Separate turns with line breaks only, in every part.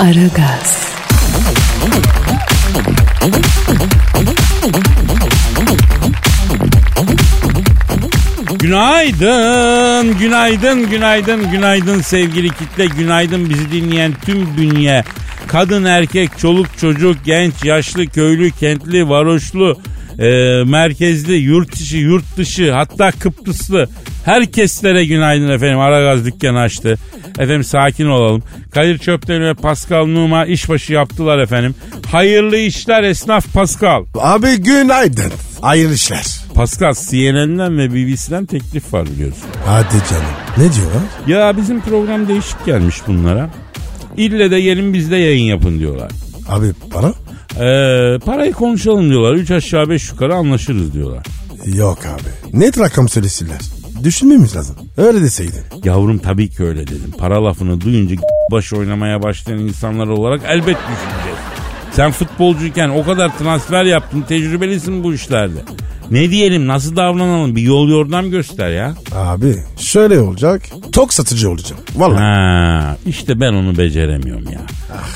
Aragaz,
Günaydın, günaydın, günaydın, günaydın sevgili kitle, günaydın bizi dinleyen tüm bünye. Kadın, erkek, çoluk, çocuk, genç, yaşlı, köylü, kentli, varoşlu, e, merkezli, yurt içi, yurt dışı, hatta Kıbrıslı. Herkeslere günaydın efendim. Aragaz dükkanı açtı. Efendim sakin olalım. Kadir Çöpten ve Pascal Numa işbaşı yaptılar efendim. Hayırlı işler esnaf Pascal.
Abi günaydın. Hayırlı işler.
Pascal CNN'den ve BBC'den teklif var biliyorsun.
Hadi canım. Ne diyorlar?
Ya bizim program değişik gelmiş bunlara. İlle de gelin bizde yayın yapın diyorlar.
Abi para?
Ee, parayı konuşalım diyorlar. Üç aşağı beş yukarı anlaşırız diyorlar.
Yok abi. Net rakam söylesinler. Düşünmemiz lazım. Öyle deseydin.
Yavrum tabii ki öyle dedim. Para lafını duyunca baş oynamaya başlayan insanlar olarak elbet düşüneceğiz. Sen futbolcuyken o kadar transfer yaptın tecrübelisin bu işlerde. Ne diyelim nasıl davranalım bir yol yordam göster ya.
Abi şöyle olacak. Tok satıcı olacağım. Vallahi.
Ha, işte ben onu beceremiyorum ya.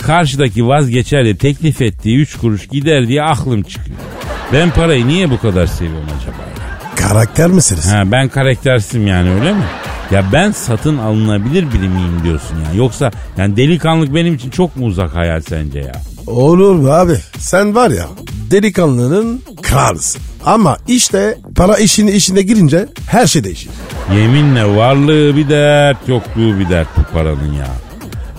Karşıdaki vazgeçer teklif ettiği üç kuruş gider diye aklım çıkıyor. Ben parayı niye bu kadar seviyorum acaba? ya?
Karakter meselesi.
Ha, ben karaktersizim yani öyle mi? Ya ben satın alınabilir biri miyim diyorsun ya. Yoksa yani delikanlık benim için çok mu uzak hayal sence ya?
Olur mu abi? Sen var ya delikanlının kralısın. Ama işte para işini işine girince her şey değişir.
Yeminle varlığı bir dert yokluğu bir dert bu paranın ya.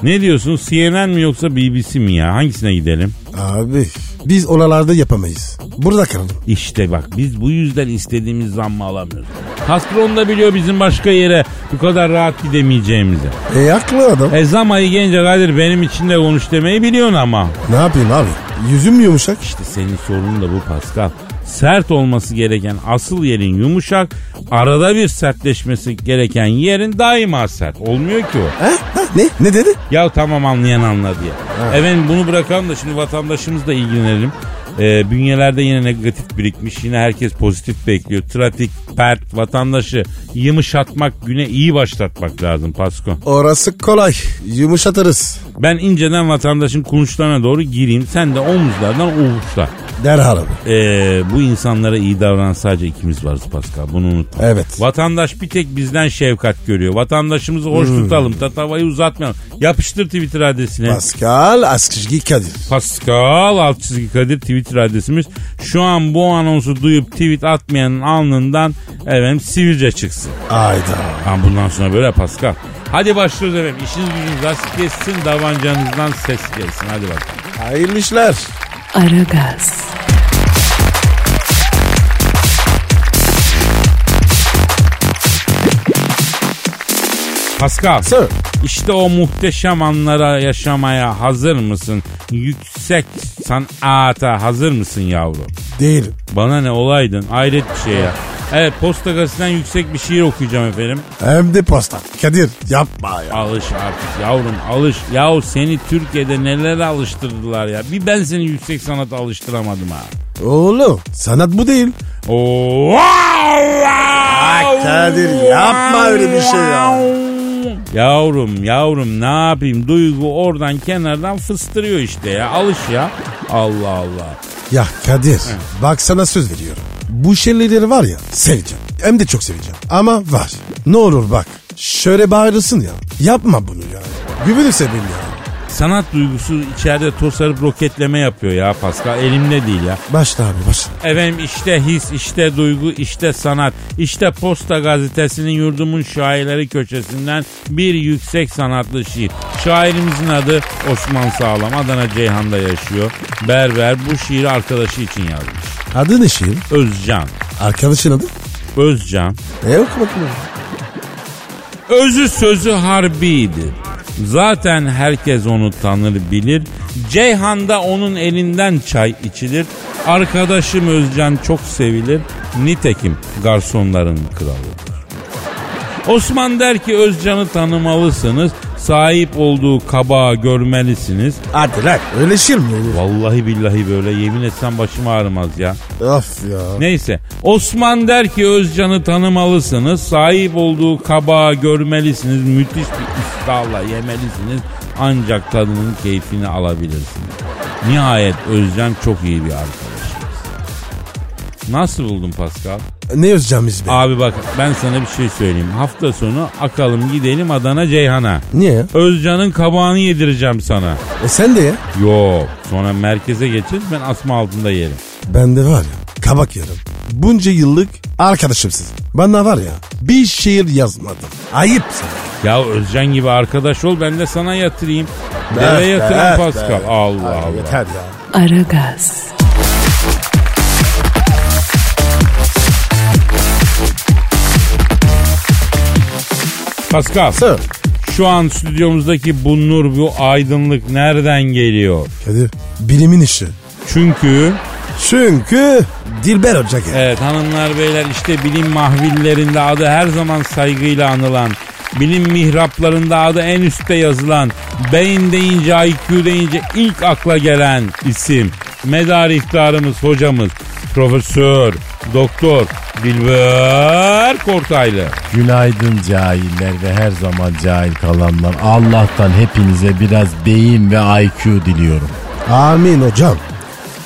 Ne diyorsun CNN mi yoksa BBC mi ya? Hangisine gidelim?
Abi biz oralarda yapamayız. Burada kalalım.
İşte bak biz bu yüzden istediğimiz zammı alamıyoruz. Patron da biliyor bizim başka yere bu kadar rahat gidemeyeceğimizi.
E haklı adam.
E zam ayı gelince Kadir benim için de konuş demeyi biliyorsun ama.
Ne yapayım abi? Yüzüm yumuşak.
İşte senin sorunun da bu Pascal. Sert olması gereken asıl yerin yumuşak, arada bir sertleşmesi gereken yerin daima sert. Olmuyor ki o.
He? Ha, ne? Ne dedi?
Ya tamam anlayan anladı ya. Efendim bunu bırakalım da şimdi vatandaşımızla ilgilenelim. Ee, bünyelerde yine negatif birikmiş. Yine herkes pozitif bekliyor. Trafik, pert, vatandaşı yumuşatmak, güne iyi başlatmak lazım Pasko.
Orası kolay. Yumuşatırız.
Ben inceden vatandaşın konuşlarına doğru gireyim. Sen de omuzlardan uğuşla.
Derhal abi.
Ee, bu insanlara iyi davranan sadece ikimiz varız Pascal. Bunu unutma.
Evet.
Vatandaş bir tek bizden şefkat görüyor. Vatandaşımızı hoş tutalım. Tatavayı uzatmayalım. Yapıştır Twitter adresine.
Pascal Askışgi Kadir.
Pascal çizgi Kadir Twitter adresimiz. Şu an bu anonsu duyup tweet atmayanın alnından efendim sivilce çıksın.
Ayda.
Ha, bundan sonra böyle Pascal. Hadi başlıyoruz efendim. İşiniz gücünüz rast gelsin. Davancanızdan ses gelsin. Hadi bakalım.
Hayırlı işler.
Aragaz,
Pascal.
Sir.
İşte o muhteşem anlara yaşamaya hazır mısın? Yüksek sanata hazır mısın yavrum?
Değilim.
Bana ne olaydın? Hayret bir şey ya. Evet Posta Gazetesi'nden yüksek bir şiir okuyacağım efendim.
Hem de posta. Kadir yapma ya.
Alış artık yavrum alış. Yahu seni Türkiye'de nelere alıştırdılar ya. Bir ben seni yüksek sanata alıştıramadım ha.
Oğlum sanat bu değil.
Oo.
Kadir, yapma öyle bir şey ya.
Yavrum yavrum ne yapayım duygu oradan kenardan fıstırıyor işte ya alış ya. Allah Allah.
Ya Kadir bak sana söz veriyorum. Bu şeyleri var ya seveceğim. Hem de çok seveceğim. Ama var. Ne olur bak. Şöyle bağırırsın ya. Yapma bunu ya. Güveni seveyim ya.
Sanat duygusu içeride tosarıp roketleme yapıyor ya Pascal elimde değil ya.
Başla abi başla.
Efendim işte his, işte duygu, işte sanat. İşte Posta Gazetesi'nin yurdumun şairleri köşesinden bir yüksek sanatlı şiir. Şairimizin adı Osman Sağlam. Adana Ceyhan'da yaşıyor. Berber bu şiiri arkadaşı için yazmış.
Adı ne şiir?
Özcan.
Arkadaşın adı?
Özcan.
E oku bakalım.
Özü sözü harbidir. Zaten herkes onu tanır bilir. Ceyhan'da onun elinden çay içilir. Arkadaşım Özcan çok sevilir. Nitekim garsonların kralıdır. Osman der ki Özcan'ı tanımalısınız. Sahip olduğu kabağı görmelisiniz.
Hadi lan öyle şiir mi olur?
Vallahi billahi böyle yemin etsem başım ağrımaz ya.
Of ya.
Neyse Osman der ki Özcan'ı tanımalısınız. Sahip olduğu kabağı görmelisiniz. Müthiş bir iştahla yemelisiniz. Ancak tadının keyfini alabilirsiniz. Nihayet Özcan çok iyi bir arkadaşımız. Nasıl buldun Pascal?
Ne özeceğimiz be?
Abi bak ben sana bir şey söyleyeyim. Hafta sonu akalım gidelim Adana Ceyhan'a.
Niye?
Özcan'ın kabağını yedireceğim sana.
E sen de ya.
Yok sonra merkeze geçeriz ben asma altında yerim.
Ben de var ya kabak yerim. Bunca yıllık arkadaşımsın. Bana var ya bir şiir yazmadım. Ayıp sana.
Ya Özcan gibi arkadaş ol ben de sana yatırayım. Deve yatıran Pascal. Allah Allah.
Yeter ya.
Aragaz,
Pascal
Sir.
şu an stüdyomuzdaki bu nur bu aydınlık nereden geliyor?
Kadir bilimin işi.
Çünkü
Çünkü Dilber Hoca geldi.
evet hanımlar beyler işte bilim mahvillerinde adı her zaman saygıyla anılan Bilim mihraplarında adı en üstte yazılan, beyin deyince IQ deyince ilk akla gelen isim. Medar iftarımız hocamız Profesör Doktor Dilber Kortaylı.
Günaydın cahiller ve her zaman cahil kalanlar. Allah'tan hepinize biraz beyin ve IQ diliyorum.
Amin hocam.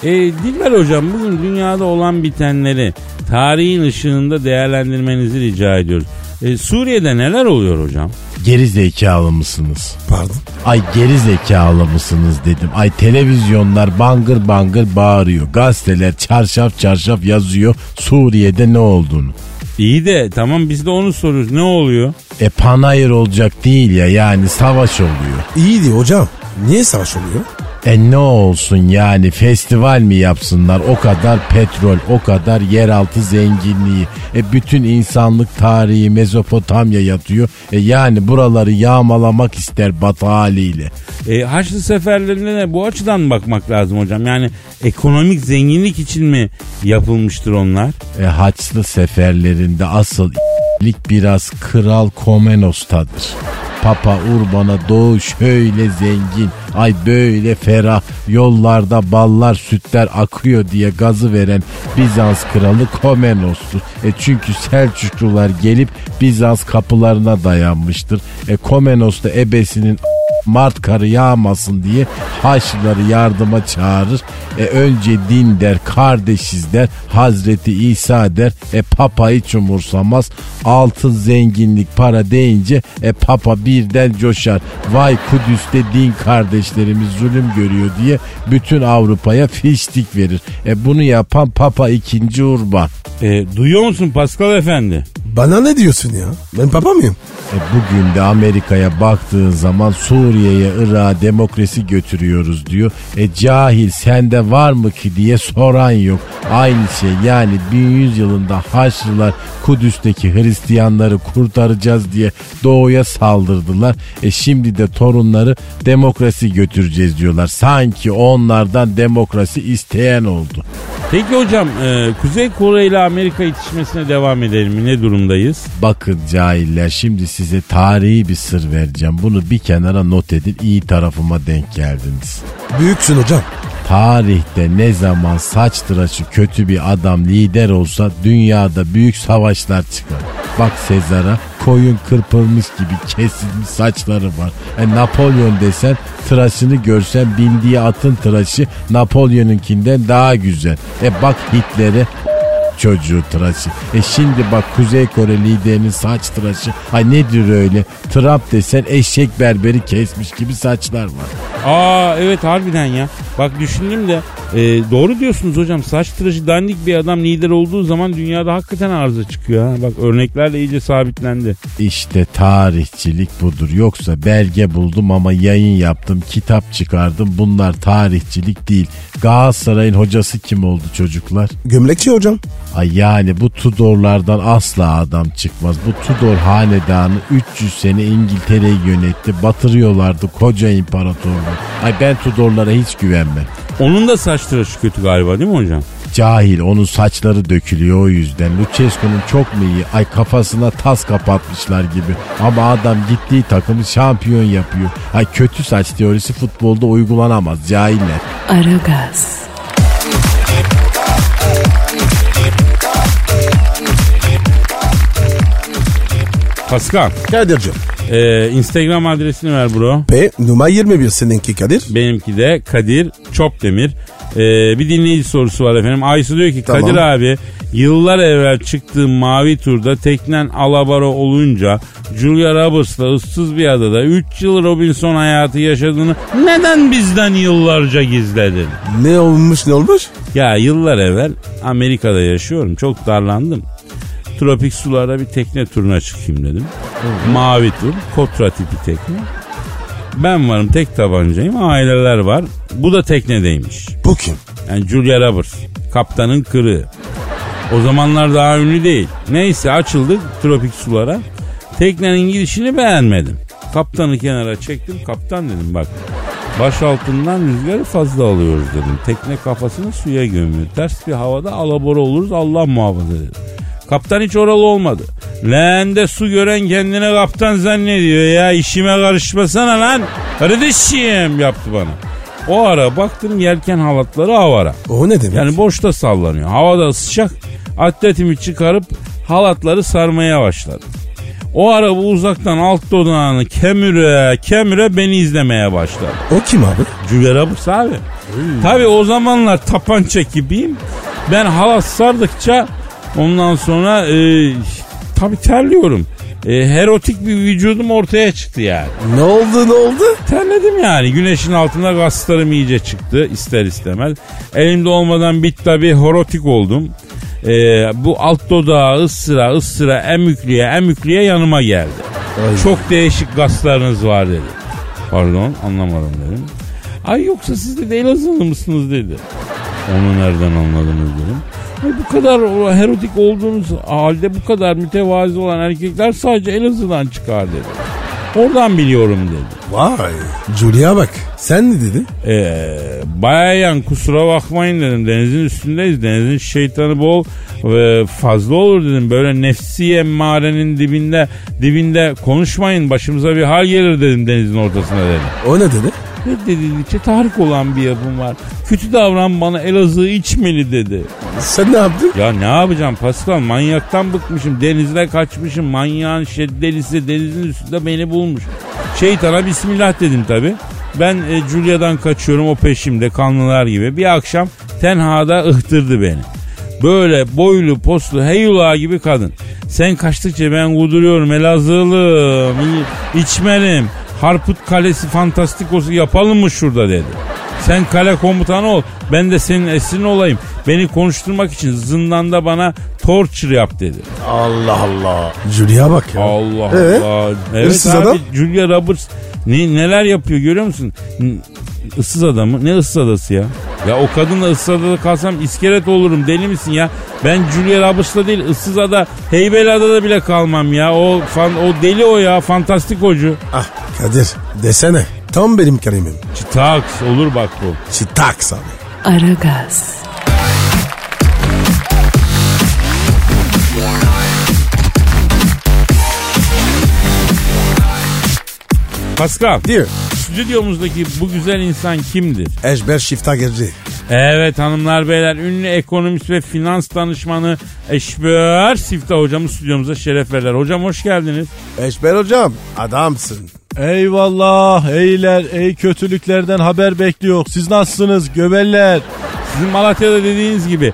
E, Dilber hocam bugün dünyada olan bitenleri tarihin ışığında değerlendirmenizi rica ediyoruz. E, Suriye'de neler oluyor hocam?
Geri zekalı mısınız?
Pardon.
Ay geri zekalı mısınız dedim. Ay televizyonlar bangır bangır bağırıyor. Gazeteler çarşaf çarşaf yazıyor Suriye'de ne olduğunu.
İyi de tamam biz de onu soruyoruz. Ne oluyor?
E panayır olacak değil ya yani savaş oluyor.
İyiydi hocam. Niye savaş oluyor?
E ne olsun yani festival mi yapsınlar o kadar petrol o kadar yeraltı zenginliği e bütün insanlık tarihi Mezopotamya yatıyor e yani buraları yağmalamak ister batı haliyle.
E, Haçlı seferlerine de bu açıdan bakmak lazım hocam. Yani ekonomik zenginlik için mi yapılmıştır onlar?
E Haçlı seferlerinde asıl lik biraz Kral Komnenos'tadır. Papa Urban'a doğu şöyle zengin, ay böyle ferah, yollarda ballar sütler akıyor diye gazı veren Bizans kralı Komnenos'tur. E çünkü Selçuklular gelip Bizans kapılarına dayanmıştır. E Komnenos da ebesinin Mart karı yağmasın diye Haçlıları yardıma çağırır. E önce din der, kardeşiz der, Hazreti İsa der. E Papa hiç umursamaz. Altın zenginlik para deyince e Papa birden coşar. Vay Kudüs'te din kardeşlerimiz zulüm görüyor diye bütün Avrupa'ya fiştik verir. E bunu yapan Papa 2. Urban.
E, duyuyor musun Pascal Efendi?
Bana ne diyorsun ya? Ben papa mıyım?
E bugün de Amerika'ya baktığın zaman Suriye'ye, Irak'a demokrasi götürüyoruz diyor. E cahil sende var mı ki diye soran yok. Aynı şey yani 1100 yılında Haçlılar Kudüs'teki Hristiyanları kurtaracağız diye doğuya saldırdılar. E şimdi de torunları demokrasi götüreceğiz diyorlar. Sanki onlardan demokrasi isteyen oldu.
Peki hocam e, Kuzey Kore ile Amerika itişmesine devam edelim mi? Ne durumdayız?
Bakın cahiller şimdi size tarihi bir sır vereceğim. Bunu bir kenara not edin iyi tarafıma denk geldiniz.
Büyüksün hocam.
Tarihte ne zaman saç tıraşı kötü bir adam lider olsa dünyada büyük savaşlar çıkar. Bak Sezar'a koyun kırpılmış gibi kesilmiş saçları var. E Napolyon desen tıraşını görsen bindiği atın tıraşı Napolyon'unkinden daha güzel. E bak Hitler'e çocuğu tıraşı. E şimdi bak Kuzey Kore liderinin saç tıraşı. Ay nedir öyle? Trump desen eşek berberi kesmiş gibi saçlar var.
Aa evet harbiden ya. Bak düşündüm de Ee, doğru diyorsunuz hocam. Saç tıraşı dandik bir adam lider olduğu zaman dünyada hakikaten arıza çıkıyor. Ha. Bak örneklerle iyice sabitlendi.
İşte tarihçilik budur. Yoksa belge buldum ama yayın yaptım, kitap çıkardım. Bunlar tarihçilik değil. Galatasaray'ın hocası kim oldu çocuklar?
Gömlekçi hocam.
Ay yani bu Tudorlardan asla adam çıkmaz. Bu Tudor hanedanı 300 sene İngiltere'yi yönetti. Batırıyorlardı koca imparatorluğu. Ay ben Tudorlara hiç güvenmem.
Onun da saç tıraşı kötü galiba değil mi hocam?
Cahil onun saçları dökülüyor o yüzden. Lucescu'nun çok mu iyi? Ay kafasına tas kapatmışlar gibi. Ama adam gittiği takımı şampiyon yapıyor. Ay kötü saç teorisi futbolda uygulanamaz cahiller.
Aragaz,
Pascal,
Kadir'cim.
e, Instagram adresini ver bro.
P numara 21 seninki Kadir.
Benimki de Kadir Çopdemir. Ee, bir dinleyici sorusu var efendim. Aysu diyor ki
Tamam.
Kadir abi yıllar evvel çıktığım mavi turda teknen alabaro olunca Julia Roberts'la ıssız bir adada 3 yıl Robinson hayatı yaşadığını neden bizden yıllarca gizledin?
Ne olmuş ne olmuş?
Ya yıllar evvel Amerika'da yaşıyorum. Çok darlandım. Tropik sularda bir tekne turuna çıkayım dedim. Mavi tur, kotra tipi tekne. Ben varım tek tabancayım aileler var. Bu da teknedeymiş.
Bu kim?
Yani Julia Roberts. Kaptanın kırığı. O zamanlar daha ünlü değil. Neyse açıldık tropik sulara. Teknenin gidişini beğenmedim. Kaptanı kenara çektim. Kaptan dedim bak. Baş altından rüzgarı fazla alıyoruz dedim. Tekne kafasını suya gömüyor. Ters bir havada alabora oluruz Allah muhafaza dedim. Kaptan hiç oralı olmadı. Leğende su gören kendine kaptan zannediyor ya. işime karışmasana lan. Kardeşim yaptı bana. O ara baktım yelken halatları havara.
O ne demek?
Yani boşta sallanıyor. Havada sıcak. Atletimi çıkarıp halatları sarmaya başladım. O ara bu uzaktan alt dodağını kemüre kemüre beni izlemeye başladı.
o kim abi?
Julia Roberts abi. Tabi o zamanlar tapança gibiyim. Ben halat sardıkça ondan sonra e, tabi terliyorum. E, erotik bir vücudum ortaya çıktı yani.
Ne oldu ne oldu?
Terledim yani. Güneşin altında kaslarım iyice çıktı ister istemez. Elimde olmadan bit tabi horotik oldum. Ee, bu alt dodağı ısıra ısıra emüklüye emüklüye yanıma geldi.
Ay.
Çok değişik kaslarınız var dedi. Pardon anlamadım dedim. Ay yoksa siz de Elazığlı mısınız dedi. Onu nereden anladınız dedim. Ay bu kadar o erotik olduğunuz halde bu kadar mütevazi olan erkekler sadece Elazığ'dan çıkar dedi. Oradan biliyorum dedi.
Vay. Julia bak. Sen ne dedin?
Ee, bayan kusura bakmayın dedim. Denizin üstündeyiz. Denizin şeytanı bol ve fazla olur dedim. Böyle nefsi emmarenin dibinde dibinde konuşmayın. Başımıza bir hal gelir dedim denizin ortasına dedim.
O ne dedi?
Reddedildikçe tahrik olan bir yapım var. Kötü davran bana Elazığ içmeli dedi.
Sen ne yaptın?
Ya ne yapacağım Pascal manyaktan bıkmışım denizde kaçmışım manyağın şeddelisi denizin üstünde beni bulmuş. Şeytana bismillah dedim tabi. Ben e, Julia'dan kaçıyorum o peşimde kanlılar gibi. Bir akşam tenhada ıhtırdı beni. Böyle boylu poslu heyula gibi kadın. Sen kaçtıkça ben kuduruyorum Elazığlım i- içmelim. Harput Kalesi fantastikosu yapalım mı şurada dedi. Sen kale komutanı ol. Ben de senin esrin olayım. Beni konuşturmak için zindanda bana torture yap dedi.
Allah Allah. Julia bak ya.
Allah
Ee?
Allah. Evet
Hırsız
abi
adam?
Julia Roberts ne, neler yapıyor görüyor musun? Issız adamı. Ne ıssız adası ya? Ya o kadınla ıssız adada kalsam iskelet olurum deli misin ya? Ben Julia Roberts'la değil ıssız ada Heybeliada'da bile kalmam ya. O fan, o deli o ya fantastik hocu.
Ah Kadir desene. Tam benim kalemim.
Çıtaks olur bak bu.
Çitaks abi.
Aragaz,
Pascal
Diyor.
Stüdyomuzdaki bu güzel insan kimdir?
Eşber şiftagerci.
Evet hanımlar beyler ünlü ekonomist ve finans danışmanı Eşber Siftah hocamız stüdyomuza şeref verirler. Hocam hoş geldiniz.
Eşber hocam adamsın.
Eyvallah eyler ey kötülüklerden haber bekliyor. Siz nasılsınız göbeller?
Sizin Malatya'da dediğiniz gibi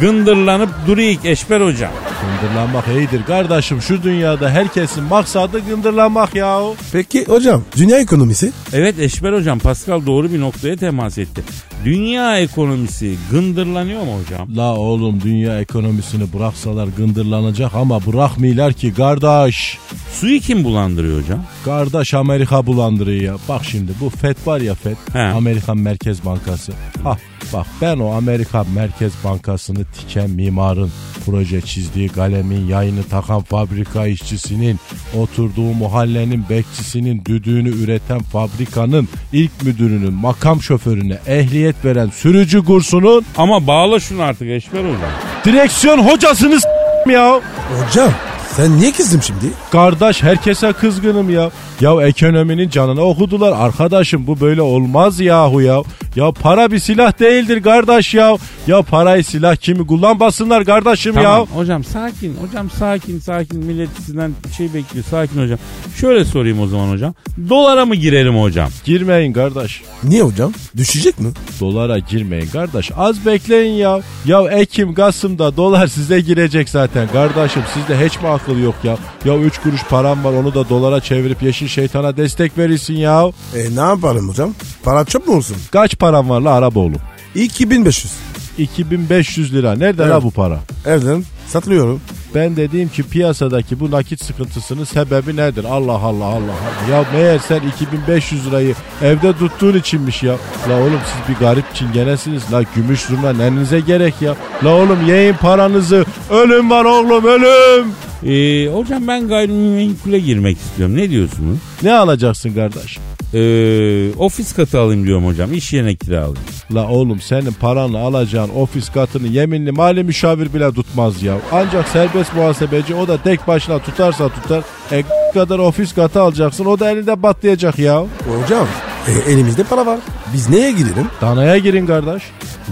gındırlanıp duruyik Eşber hocam.
Gındırlanmak iyidir kardeşim. Şu dünyada herkesin maksadı gındırlanmak yahu.
Peki hocam dünya ekonomisi?
Evet Eşber hocam Pascal doğru bir noktaya temas etti. Dünya ekonomisi gındırlanıyor mu hocam?
La oğlum dünya ekonomisini bıraksalar gındırlanacak ama bırakmıyorlar ki kardeş.
Suyu kim bulandırıyor hocam?
Kardeş Amerika bulandırıyor ya. Bak şimdi bu FED var ya FED.
He.
Amerikan Merkez Bankası. Ha bak ben o Amerikan Merkez Bankası'nı tiken mimarın, proje çizdiği kalemin, yayını takan fabrika işçisinin, oturduğu mahallenin bekçisinin, düdüğünü üreten fabrikanın ilk müdürünün, makam şoförüne ehliyet veren sürücü kursunun
Ama bağla şunu artık Eşber hocam.
direksiyon hocasını s- ya.
Hocam sen niye kızdın şimdi?
Kardeş herkese kızgınım ya. Ya ekonominin canına okudular. Arkadaşım bu böyle olmaz yahu ya. Ya para bir silah değildir kardeş ya. Ya parayı silah kimi kullanmasınlar kardeşim
Tamam
ya.
hocam sakin hocam sakin sakin millet sizden şey bekliyor sakin hocam. Şöyle sorayım o zaman hocam. Dolara mı girelim hocam?
Girmeyin kardeş.
Niye hocam? Düşecek mi?
Dolara girmeyin kardeş. Az bekleyin ya. Ya Ekim, Kasım'da dolar size girecek zaten. Kardeşim sizde hiç mi akıl yok ya? Ya 3 kuruş param var onu da dolara çevirip yeşil şeytana destek verirsin ya.
E ne yapalım hocam? Para çöp mü olsun?
Kaç param var la Araboğlu?
2500.
2500 lira. Nerede
Evet.
la bu para?
Evden satılıyorum.
Ben dediğim ki piyasadaki bu nakit sıkıntısının sebebi nedir? Allah Allah Allah Allah. Ya meğer sen 2500 lirayı evde tuttuğun içinmiş ya. La oğlum siz bir garip çingenesiniz. La gümüş zurna nenize gerek ya. La oğlum yiyin paranızı. Ölüm var oğlum ölüm.
Ee, hocam ben gayrimenkule girmek istiyorum. Ne diyorsunuz?
Ne alacaksın kardeş?
Ee, ofis katı alayım diyorum hocam. İş yerine kiralayayım.
La oğlum senin paranla alacağın ofis katını yeminli mali müşavir bile tutmaz ya. Ancak serbest muhasebeci o da tek başına tutarsa tutar. E kadar ofis katı alacaksın o da elinde batlayacak ya.
Hocam e, elimizde para var. Biz neye girelim?
Danaya girin kardeş.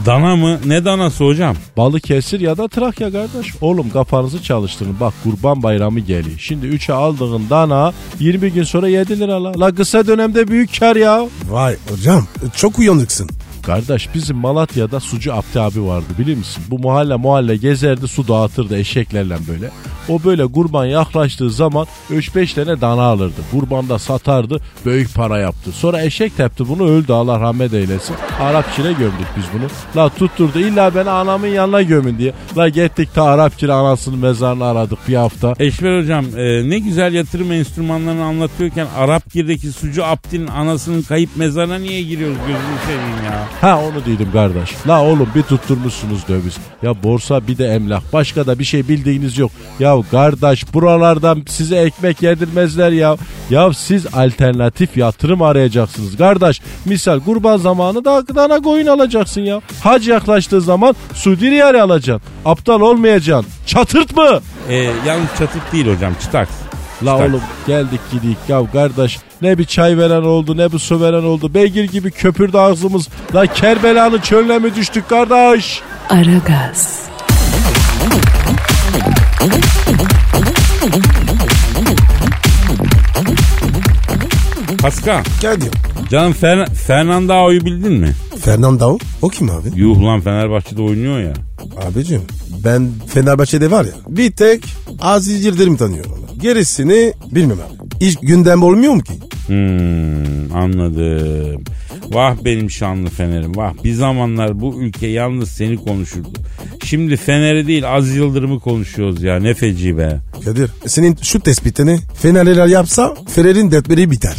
Dana mı? Ne danası hocam?
Balıkesir ya da Trakya kardeş. Oğlum kafanızı çalıştırın. Bak kurban bayramı geliyor. Şimdi 3'e aldığın dana 20 gün sonra 7 lira la. La kısa dönemde büyük kar ya.
Vay hocam çok uyanıksın.
Kardeş bizim Malatya'da sucu Abdi abi vardı bilir misin? Bu mahalle mahalle gezerdi su dağıtırdı eşeklerle böyle. O böyle kurban yaklaştığı zaman 3-5 tane dana alırdı. Kurbanda satardı büyük para yaptı. Sonra eşek tepti bunu öldü Allah rahmet eylesin. Arap Çin'e gömdük biz bunu. La tutturdu illa beni anamın yanına gömün diye. La gittik ta Arap Çin'e anasının mezarını aradık bir hafta.
Eşver hocam e, ne güzel yatırım enstrümanlarını anlatıyorken Arapgir'deki sucu Abdi'nin anasının kayıp mezarına niye giriyoruz gözünü seveyim ya.
Ha onu dedim kardeş. La oğlum bir tutturmuşsunuz döviz. Ya borsa bir de emlak. Başka da bir şey bildiğiniz yok. Ya kardeş buralardan size ekmek yedirmezler ya. Ya siz alternatif yatırım arayacaksınız kardeş. Misal kurban zamanı da dana koyun alacaksın ya. Hac yaklaştığı zaman Suudi riyali alacaksın. Aptal olmayacaksın. Çatırt mı?
E, yalnız çatık değil hocam çıtaks.
La
Çıtaks.
oğlum geldik gidik ya kardeş ne bir çay veren oldu ne bir su veren oldu beygir gibi köpürdü ağzımız la Kerbela'nın çölüne mi düştük kardeş
Aragaz,
Pascal
Geldim.
canım Fer Fernandao'yu bildin mi?
Fernando o kim abi?
Yuh lan Fenerbahçe'de oynuyor ya.
Abicim ben Fenerbahçe'de var ya bir tek Aziz Yıldırım tanıyorum. Gerisini bilmem abi. Hiç gündem olmuyor mu ki?
Hmm, anladım. Vah benim şanlı Fener'im vah. Bir zamanlar bu ülke yalnız seni konuşurdu. Şimdi Fener'i değil Az Yıldırım'ı konuşuyoruz ya ne feci be.
Kadir senin şu tespitini Fenerliler yapsa Fener'in dertleri biter.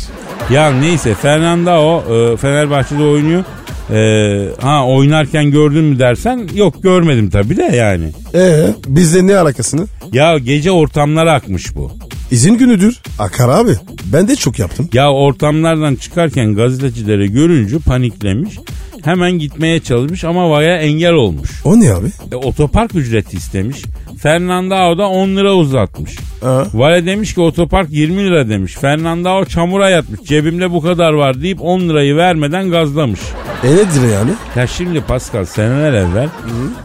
Ya neyse Fernando e, Fenerbahçe'de oynuyor. E, ha oynarken gördün mü dersen yok görmedim tabii de yani.
Ee bizle ne alakasını?
Ya gece ortamlara akmış bu.
İzin günüdür. Akar abi. Ben de çok yaptım.
Ya ortamlardan çıkarken gazetecilere görünce paniklemiş. Hemen gitmeye çalışmış ama vaya engel olmuş.
O ne abi?
E, otopark ücreti istemiş. Fernandao da 10 lira uzatmış.
Ha.
Vale demiş ki otopark 20 lira demiş. Fernandao çamura yatmış. Cebimde bu kadar var deyip 10 lirayı vermeden gazlamış.
E nedir yani?
Ya şimdi Pascal seneler evvel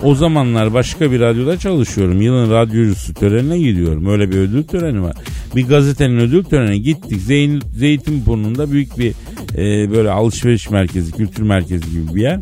o zamanlar başka bir radyoda çalışıyorum. Yılın radyocusu törenine gidiyorum. Öyle bir ödül töreni var. Bir gazetenin ödül törenine gittik. Zeyn, Zeytinburnu'nda büyük bir e, böyle alışveriş merkezi, kültür merkezi gibi bir yer.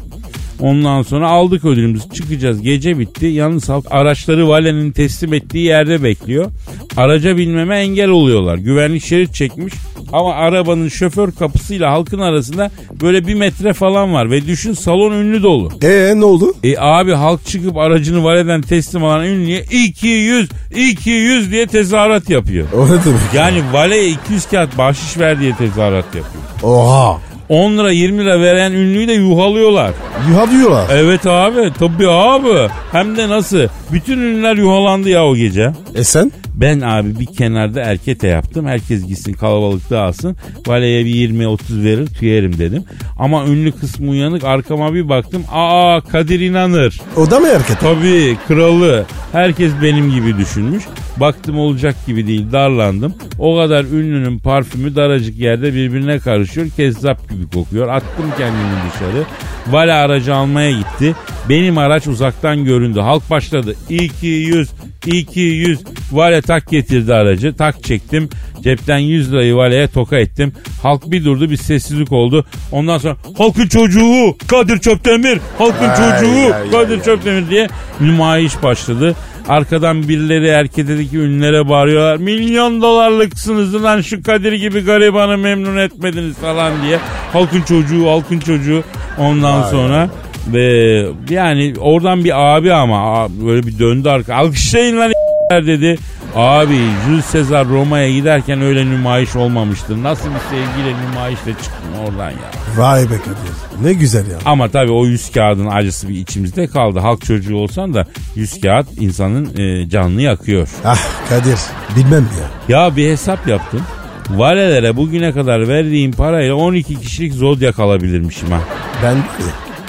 Ondan sonra aldık ödülümüzü çıkacağız. Gece bitti. Yalnız halk araçları valenin teslim ettiği yerde bekliyor. Araca binmeme engel oluyorlar. Güvenlik şerit çekmiş. Ama arabanın şoför kapısıyla halkın arasında böyle bir metre falan var. Ve düşün salon ünlü dolu.
Ee ne oldu?
E abi halk çıkıp aracını valeden teslim alan ünlüye 200 200 diye tezahürat yapıyor.
O ne demek?
Yani valeye 200 kağıt bahşiş ver diye tezahürat yapıyor.
Oha.
10 lira 20 lira veren ünlüyü de yuhalıyorlar.
Yuha diyorlar.
Evet abi tabii abi. Hem de nasıl? Bütün ünlüler yuhalandı ya o gece.
E sen?
Ben abi bir kenarda erkete yaptım. Herkes gitsin kalabalık dağılsın. Valeye bir 20-30 verir tüyerim dedim. Ama ünlü kısmı uyanık arkama bir baktım. Aa Kadir inanır.
O da mı erkek?
Tabii kralı. Herkes benim gibi düşünmüş. Baktım olacak gibi değil darlandım. O kadar ünlünün parfümü daracık yerde birbirine karışıyor. Kezzap gibi kokuyor. Attım kendimi dışarı. Vale aracı almaya gitti. Benim araç uzaktan göründü. Halk başladı. 200, 200. Vale tak getirdi aracı. Tak çektim. Cepten 100 lirayı valeye toka ettim. Halk bir durdu bir sessizlik oldu. Ondan sonra halkın çocuğu Kadir Çöptemir. Halkın çocuğu
ay,
Kadir
ay,
Çöptemir diye nümayiş başladı. Arkadan birileri erketedeki ünlere bağırıyorlar. Milyon dolarlıksınız lan şu Kadir gibi garibanı memnun etmediniz falan diye. Halkın çocuğu, halkın çocuğu. Ondan sonra ve yani oradan bir abi ama böyle bir döndü arka. Alkışlayın lan dedi. Abi Jules Caesar Roma'ya giderken öyle nümayiş olmamıştır. Nasıl bir sevgiyle nümayişle çıktın oradan ya.
Vay be Kadir. Ne güzel ya.
Ama tabii o yüz kağıdın acısı bir içimizde kaldı. Halk çocuğu olsan da yüz kağıt insanın e, canını yakıyor.
Ah Kadir. Bilmem ya.
Ya bir hesap yaptım. Valelere bugüne kadar verdiğim parayla 12 kişilik zodyak alabilirmişim ha.
Ben de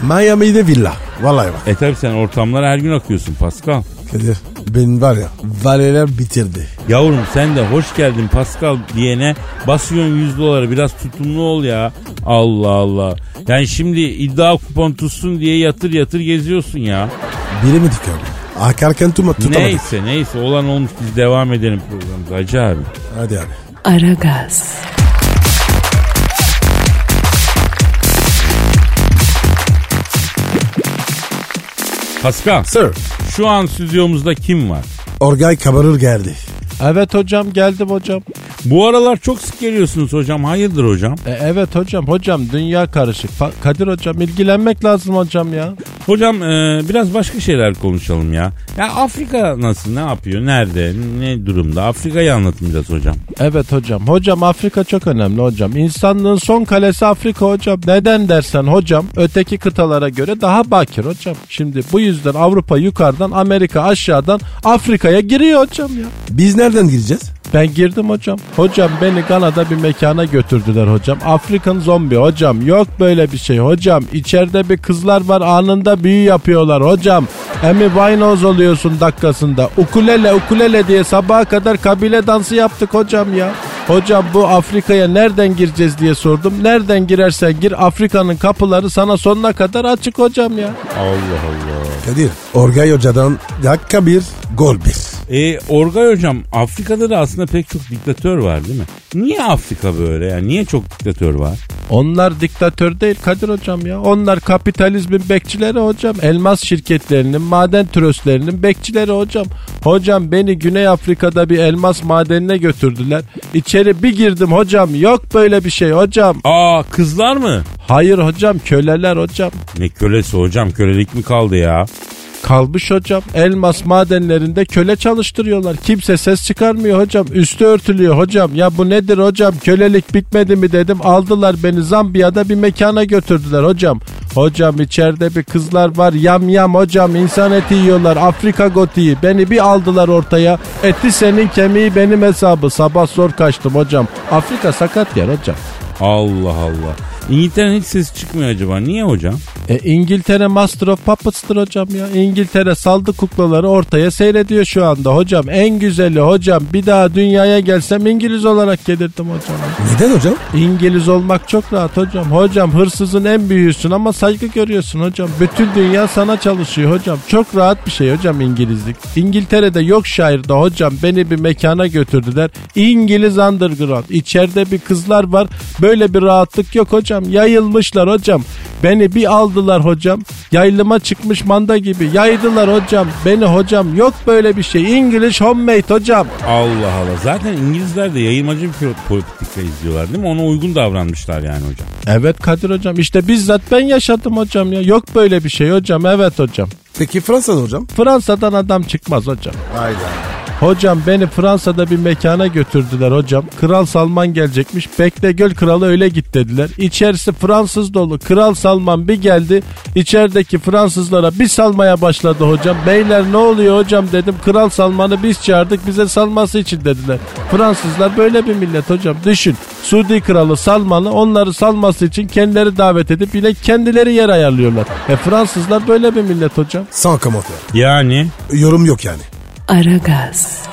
Miami'de villa. Vallahi bak.
E tabi sen ortamlara her gün akıyorsun Pascal.
Kadir benim var ya valeler bitirdi.
Yavrum sen de hoş geldin Pascal diyene basıyorsun 100 doları biraz tutumlu ol ya. Allah Allah. Yani şimdi iddia kupon tutsun diye yatır yatır geziyorsun ya.
Bilemedik abi. Akarken tutma, tutamadık.
Neyse neyse olan olmuş biz devam edelim programımıza Hacı abi.
Hadi abi.
Aragaz,
Pascal
Sir.
şu an stüdyomuzda kim var?
Orgay kabarır geldi.
Evet hocam geldim hocam.
Bu aralar çok sık geliyorsunuz hocam. Hayırdır hocam?
E, evet hocam hocam dünya karışık. Kadir hocam ilgilenmek lazım hocam ya.
Hocam e, biraz başka şeyler konuşalım ya. Ya Afrika nasıl? Ne yapıyor? Nerede? Ne durumda? Afrika'yı anlatın biraz hocam.
Evet hocam. Hocam Afrika çok önemli hocam. İnsanlığın son kalesi Afrika hocam. Neden dersen hocam öteki kıtalara göre daha bakir hocam. Şimdi bu yüzden Avrupa yukarıdan Amerika aşağıdan Afrika'ya giriyor hocam ya.
Biz nereden gireceğiz?
Ben girdim hocam. Hocam beni Gana'da bir mekana götürdüler hocam. Afrikan zombi hocam. Yok böyle bir şey hocam. İçeride bir kızlar var anında büyü yapıyorlar hocam. Emi Winehouse oluyorsun dakikasında. Ukulele ukulele diye sabaha kadar kabile dansı yaptık hocam ya. Hocam bu Afrika'ya nereden gireceğiz diye sordum. Nereden girersen gir Afrika'nın kapıları sana sonuna kadar açık hocam ya.
Allah Allah.
Kadir. Orgay hocadan dakika bir gol bir.
E, Orgay hocam Afrika'da da aslında pek çok diktatör var değil mi? Niye Afrika böyle ya? Niye çok diktatör var?
Onlar diktatör değil Kadir hocam ya. Onlar kapitalizmin bekçileri hocam. Elmas şirketlerinin, maden tröstlerinin bekçileri hocam. Hocam beni Güney Afrika'da bir elmas madenine götürdüler. İçeri bir girdim hocam. Yok böyle bir şey hocam.
Aa kızlar mı?
Hayır hocam köleler hocam.
Ne kölesi hocam? Kölelik mi kaldı ya?
Kalmış hocam. Elmas madenlerinde köle çalıştırıyorlar. Kimse ses çıkarmıyor hocam. Üstü örtülüyor hocam. Ya bu nedir hocam? Kölelik bitmedi mi dedim. Aldılar beni Zambiya'da bir mekana götürdüler hocam. Hocam içeride bir kızlar var. Yam yam hocam. insan eti yiyorlar. Afrika gotiği. Beni bir aldılar ortaya. Eti senin kemiği benim hesabı. Sabah zor kaçtım hocam. Afrika sakat yer hocam.
Allah Allah. İngiltere'nin hiç sesi çıkmıyor acaba. Niye hocam?
E, İngiltere Master of Puppets'tır hocam ya. İngiltere saldı kuklaları ortaya seyrediyor şu anda hocam. En güzeli hocam bir daha dünyaya gelsem İngiliz olarak gelirdim hocam.
Neden hocam?
İngiliz olmak çok rahat hocam. Hocam hırsızın en büyüğüsün ama saygı görüyorsun hocam. Bütün dünya sana çalışıyor hocam. Çok rahat bir şey hocam İngilizlik. İngiltere'de yok şairde hocam beni bir mekana götürdüler. İngiliz underground. İçeride bir kızlar var. Böyle bir rahatlık yok hocam. Yayılmışlar hocam. Beni bir aldılar hocam. Yaylıma çıkmış manda gibi. Yaydılar hocam. Beni hocam yok böyle bir şey. English homemade hocam.
Allah Allah. Zaten İngilizler de yayılmacı bir politika izliyorlar değil mi? Ona uygun davranmışlar yani hocam.
Evet Kadir hocam işte bizzat ben yaşadım hocam ya. Yok böyle bir şey hocam evet hocam.
Peki Fransa'da hocam?
Fransa'dan adam çıkmaz hocam.
Hayda.
Hocam beni Fransa'da bir mekana götürdüler hocam. Kral Salman gelecekmiş. Bekle göl kralı öyle git dediler. İçerisi Fransız dolu. Kral Salman bir geldi. İçerideki Fransızlara bir salmaya başladı hocam. Beyler ne oluyor hocam dedim. Kral Salman'ı biz çağırdık bize salması için dediler. Fransızlar böyle bir millet hocam. Düşün. Suudi kralı Salman'ı onları salması için kendileri davet edip yine kendileri yer ayarlıyorlar. E Fransızlar böyle bir millet hocam.
Sans komentar.
Yani
Yorum yok yani.
Aragaz,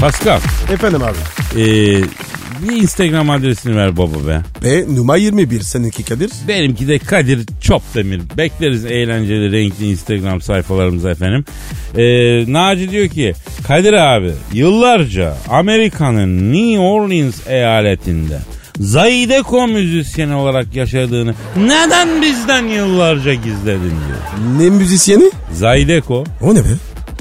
Pascal
Efendim abi.
ee, bir Instagram adresini ver baba be.
Ve numara 21 seninki Kadir.
Benimki de Kadir Çopdemir. Bekleriz eğlenceli renkli Instagram sayfalarımıza efendim. Ee, Naci diyor ki Kadir abi yıllarca Amerika'nın New Orleans eyaletinde Zydeco müzisyeni olarak yaşadığını neden bizden yıllarca gizledin diyor.
Ne müzisyeni?
Zydeco
O ne be?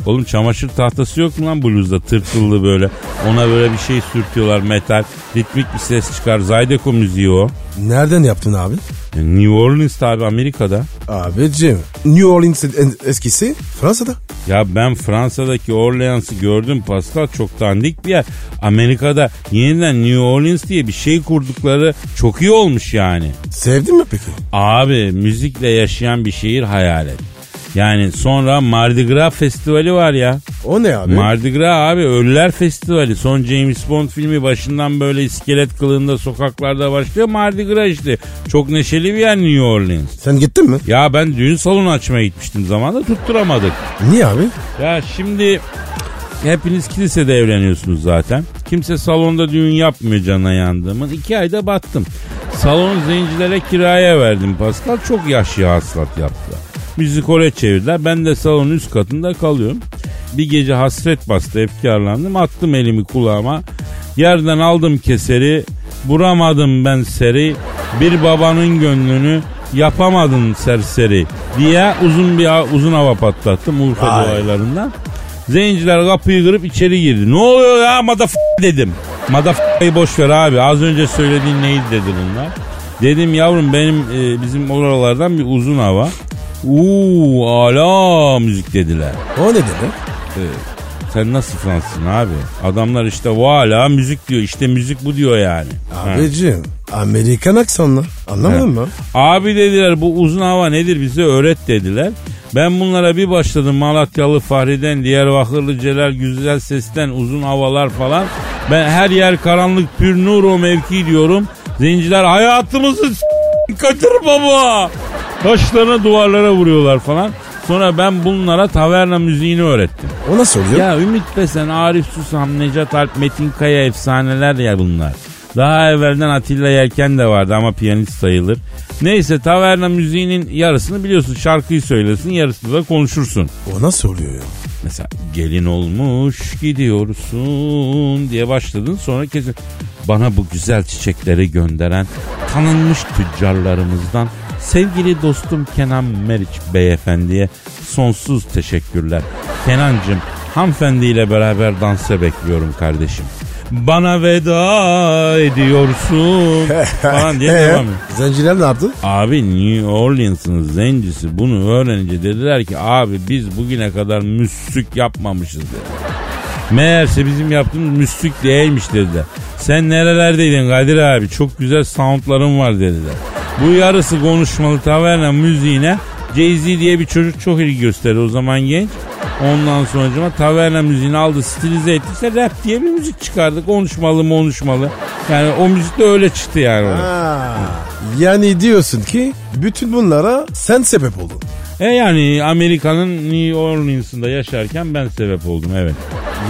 Oğlum çamaşır tahtası yok mu lan bluzda tırtıllı böyle. Ona böyle bir şey sürtüyorlar metal. Ritmik bir ses çıkar. Zydeco müziği o.
Nereden yaptın abi?
E, New Orleans abi Amerika'da.
Abicim New Orleans eskisi Fransa'da.
Ya ben Fransa'daki Orleans'ı gördüm Pascal çok dandik bir yer. Amerika'da yeniden New Orleans diye bir şey kurdukları çok iyi olmuş yani.
Sevdin mi peki?
Abi müzikle yaşayan bir şehir hayal et. Yani sonra Mardi Gras festivali var ya.
O ne abi?
Mardi Gras abi Ölüler Festivali. Son James Bond filmi başından böyle iskelet kılığında sokaklarda başlıyor. Mardi Gras işte. Çok neşeli bir yer New Orleans.
Sen gittin mi?
Ya ben düğün salonu açmaya gitmiştim zamanında tutturamadık.
Niye abi?
Ya şimdi hepiniz kilisede evleniyorsunuz zaten. Kimse salonda düğün yapmıyor cana yandığımın. İki ayda battım. Salonu zencilere kiraya verdim Pascal. Çok yaşlı hasılat yaptılar. Müzikole çevirdiler. Ben de salonun üst katında kalıyorum. Bir gece hasret bastı efkarlandım. Attım elimi kulağıma. Yerden aldım keseri. Vuramadım ben seri. Bir babanın gönlünü yapamadın serseri diye uzun bir uzun hava patlattım Urfa
Ay.
dolaylarından. Zenciler kapıyı kırıp içeri girdi. Ne oluyor ya madaf dedim. Madaf'ı boş ver abi. Az önce söylediğin neydi dedi bunlar. Dedim yavrum benim e, bizim oralardan bir uzun hava. Uuu ala müzik dediler.
O ne demek?
Sen nasıl Fransızsın abi? Adamlar işte vala müzik diyor. İşte müzik bu diyor yani. Ha.
Abicim Amerikan aksanlı. Anlamadın mı?
Abi dediler bu uzun hava nedir bize öğret dediler. Ben bunlara bir başladım Malatyalı Fahri'den, Diyarbakırlı Celal Güzel Ses'ten uzun havalar falan. Ben her yer karanlık pür nur o mevki diyorum. Zenciler hayatımızı s- kaçır baba. Taşlarına duvarlara vuruyorlar falan. Sonra ben bunlara taverna müziğini öğrettim.
O nasıl oluyor?
Ya Ümit Besen, Arif Susam, Necat Alp, Metin Kaya efsaneler ya bunlar. Daha evvelden Atilla Yelken de vardı ama piyanist sayılır. Neyse taverna müziğinin yarısını biliyorsun şarkıyı söylesin yarısını da konuşursun.
O nasıl oluyor ya?
Mesela gelin olmuş gidiyorsun diye başladın sonra kesin bana bu güzel çiçekleri gönderen tanınmış tüccarlarımızdan sevgili dostum Kenan Meriç beyefendiye sonsuz teşekkürler. Kenancım hanımefendiyle beraber dansa bekliyorum kardeşim. Bana veda ediyorsun falan diye
Ee,
devam ediyor.
Zenciler ne yaptı?
Abi New Orleans'ın zencisi bunu öğrenince dediler ki abi biz bugüne kadar müslük yapmamışız dedi. Meğerse bizim yaptığımız müslük değilmiş dediler. Sen nerelerdeydin Kadir abi çok güzel soundların var dediler. Bu yarısı konuşmalı taverna müziğine Jay-Z diye bir çocuk çok ilgi gösterdi o zaman genç. Ondan sonra taverna müziğini aldı stilize ettiyse rap diye bir müzik çıkardı. Konuşmalı konuşmalı. Yani o müzik de öyle çıktı yani.
Ha. Yani diyorsun ki bütün bunlara sen sebep oldun.
E yani Amerika'nın New Orleans'ında yaşarken ben sebep oldum evet.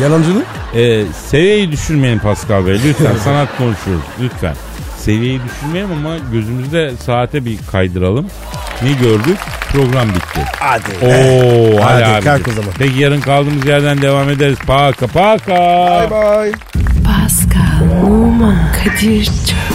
Yalancılık?
E, seviyeyi düşürmeyin Pascal Bey lütfen sanat konuşuyoruz lütfen. Seviyeyi düşürmeyelim ama gözümüzde saate bir kaydıralım. Ne gördük? Program bitti.
Hadi.
Oo, hadi,
Hadi
abi.
kalk o zaman.
Peki yarın kaldığımız yerden devam ederiz. Paka paka.
Bye bye.
Pascal, Oman, Kadir çok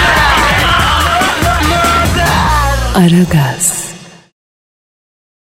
Aragaz.